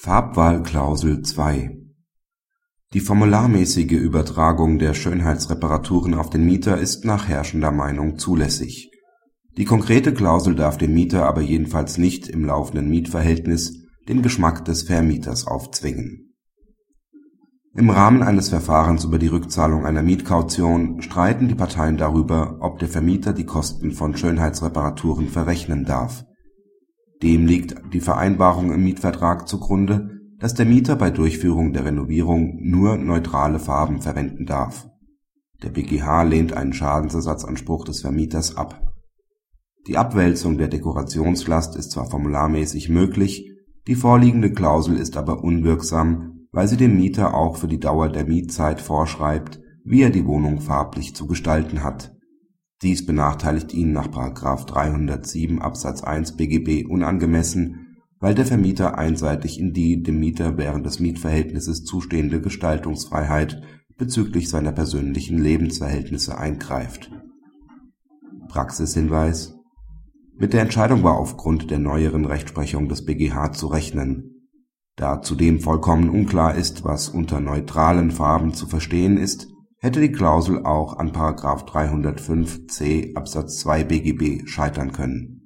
Farbwahlklausel 2 Die formularmäßige Übertragung der Schönheitsreparaturen auf den Mieter ist nach herrschender Meinung zulässig. Die konkrete Klausel darf dem Mieter aber jedenfalls nicht im laufenden Mietverhältnis den Geschmack des Vermieters aufzwingen. Im Rahmen eines Verfahrens über die Rückzahlung einer Mietkaution streiten die Parteien darüber, ob der Vermieter die Kosten von Schönheitsreparaturen verrechnen darf dem liegt die Vereinbarung im Mietvertrag zugrunde, dass der Mieter bei Durchführung der Renovierung nur neutrale Farben verwenden darf. Der BgH lehnt einen Schadensersatzanspruch des Vermieters ab. Die Abwälzung der Dekorationslast ist zwar formularmäßig möglich, die vorliegende Klausel ist aber unwirksam, weil sie dem Mieter auch für die Dauer der Mietzeit vorschreibt, wie er die Wohnung farblich zu gestalten hat dies benachteiligt ihn nach § 307 Absatz 1 BGB unangemessen, weil der Vermieter einseitig in die dem Mieter während des Mietverhältnisses zustehende Gestaltungsfreiheit bezüglich seiner persönlichen Lebensverhältnisse eingreift. Praxishinweis Mit der Entscheidung war aufgrund der neueren Rechtsprechung des BGH zu rechnen. Da zudem vollkommen unklar ist, was unter neutralen Farben zu verstehen ist hätte die Klausel auch an § 305c Absatz 2 BGB scheitern können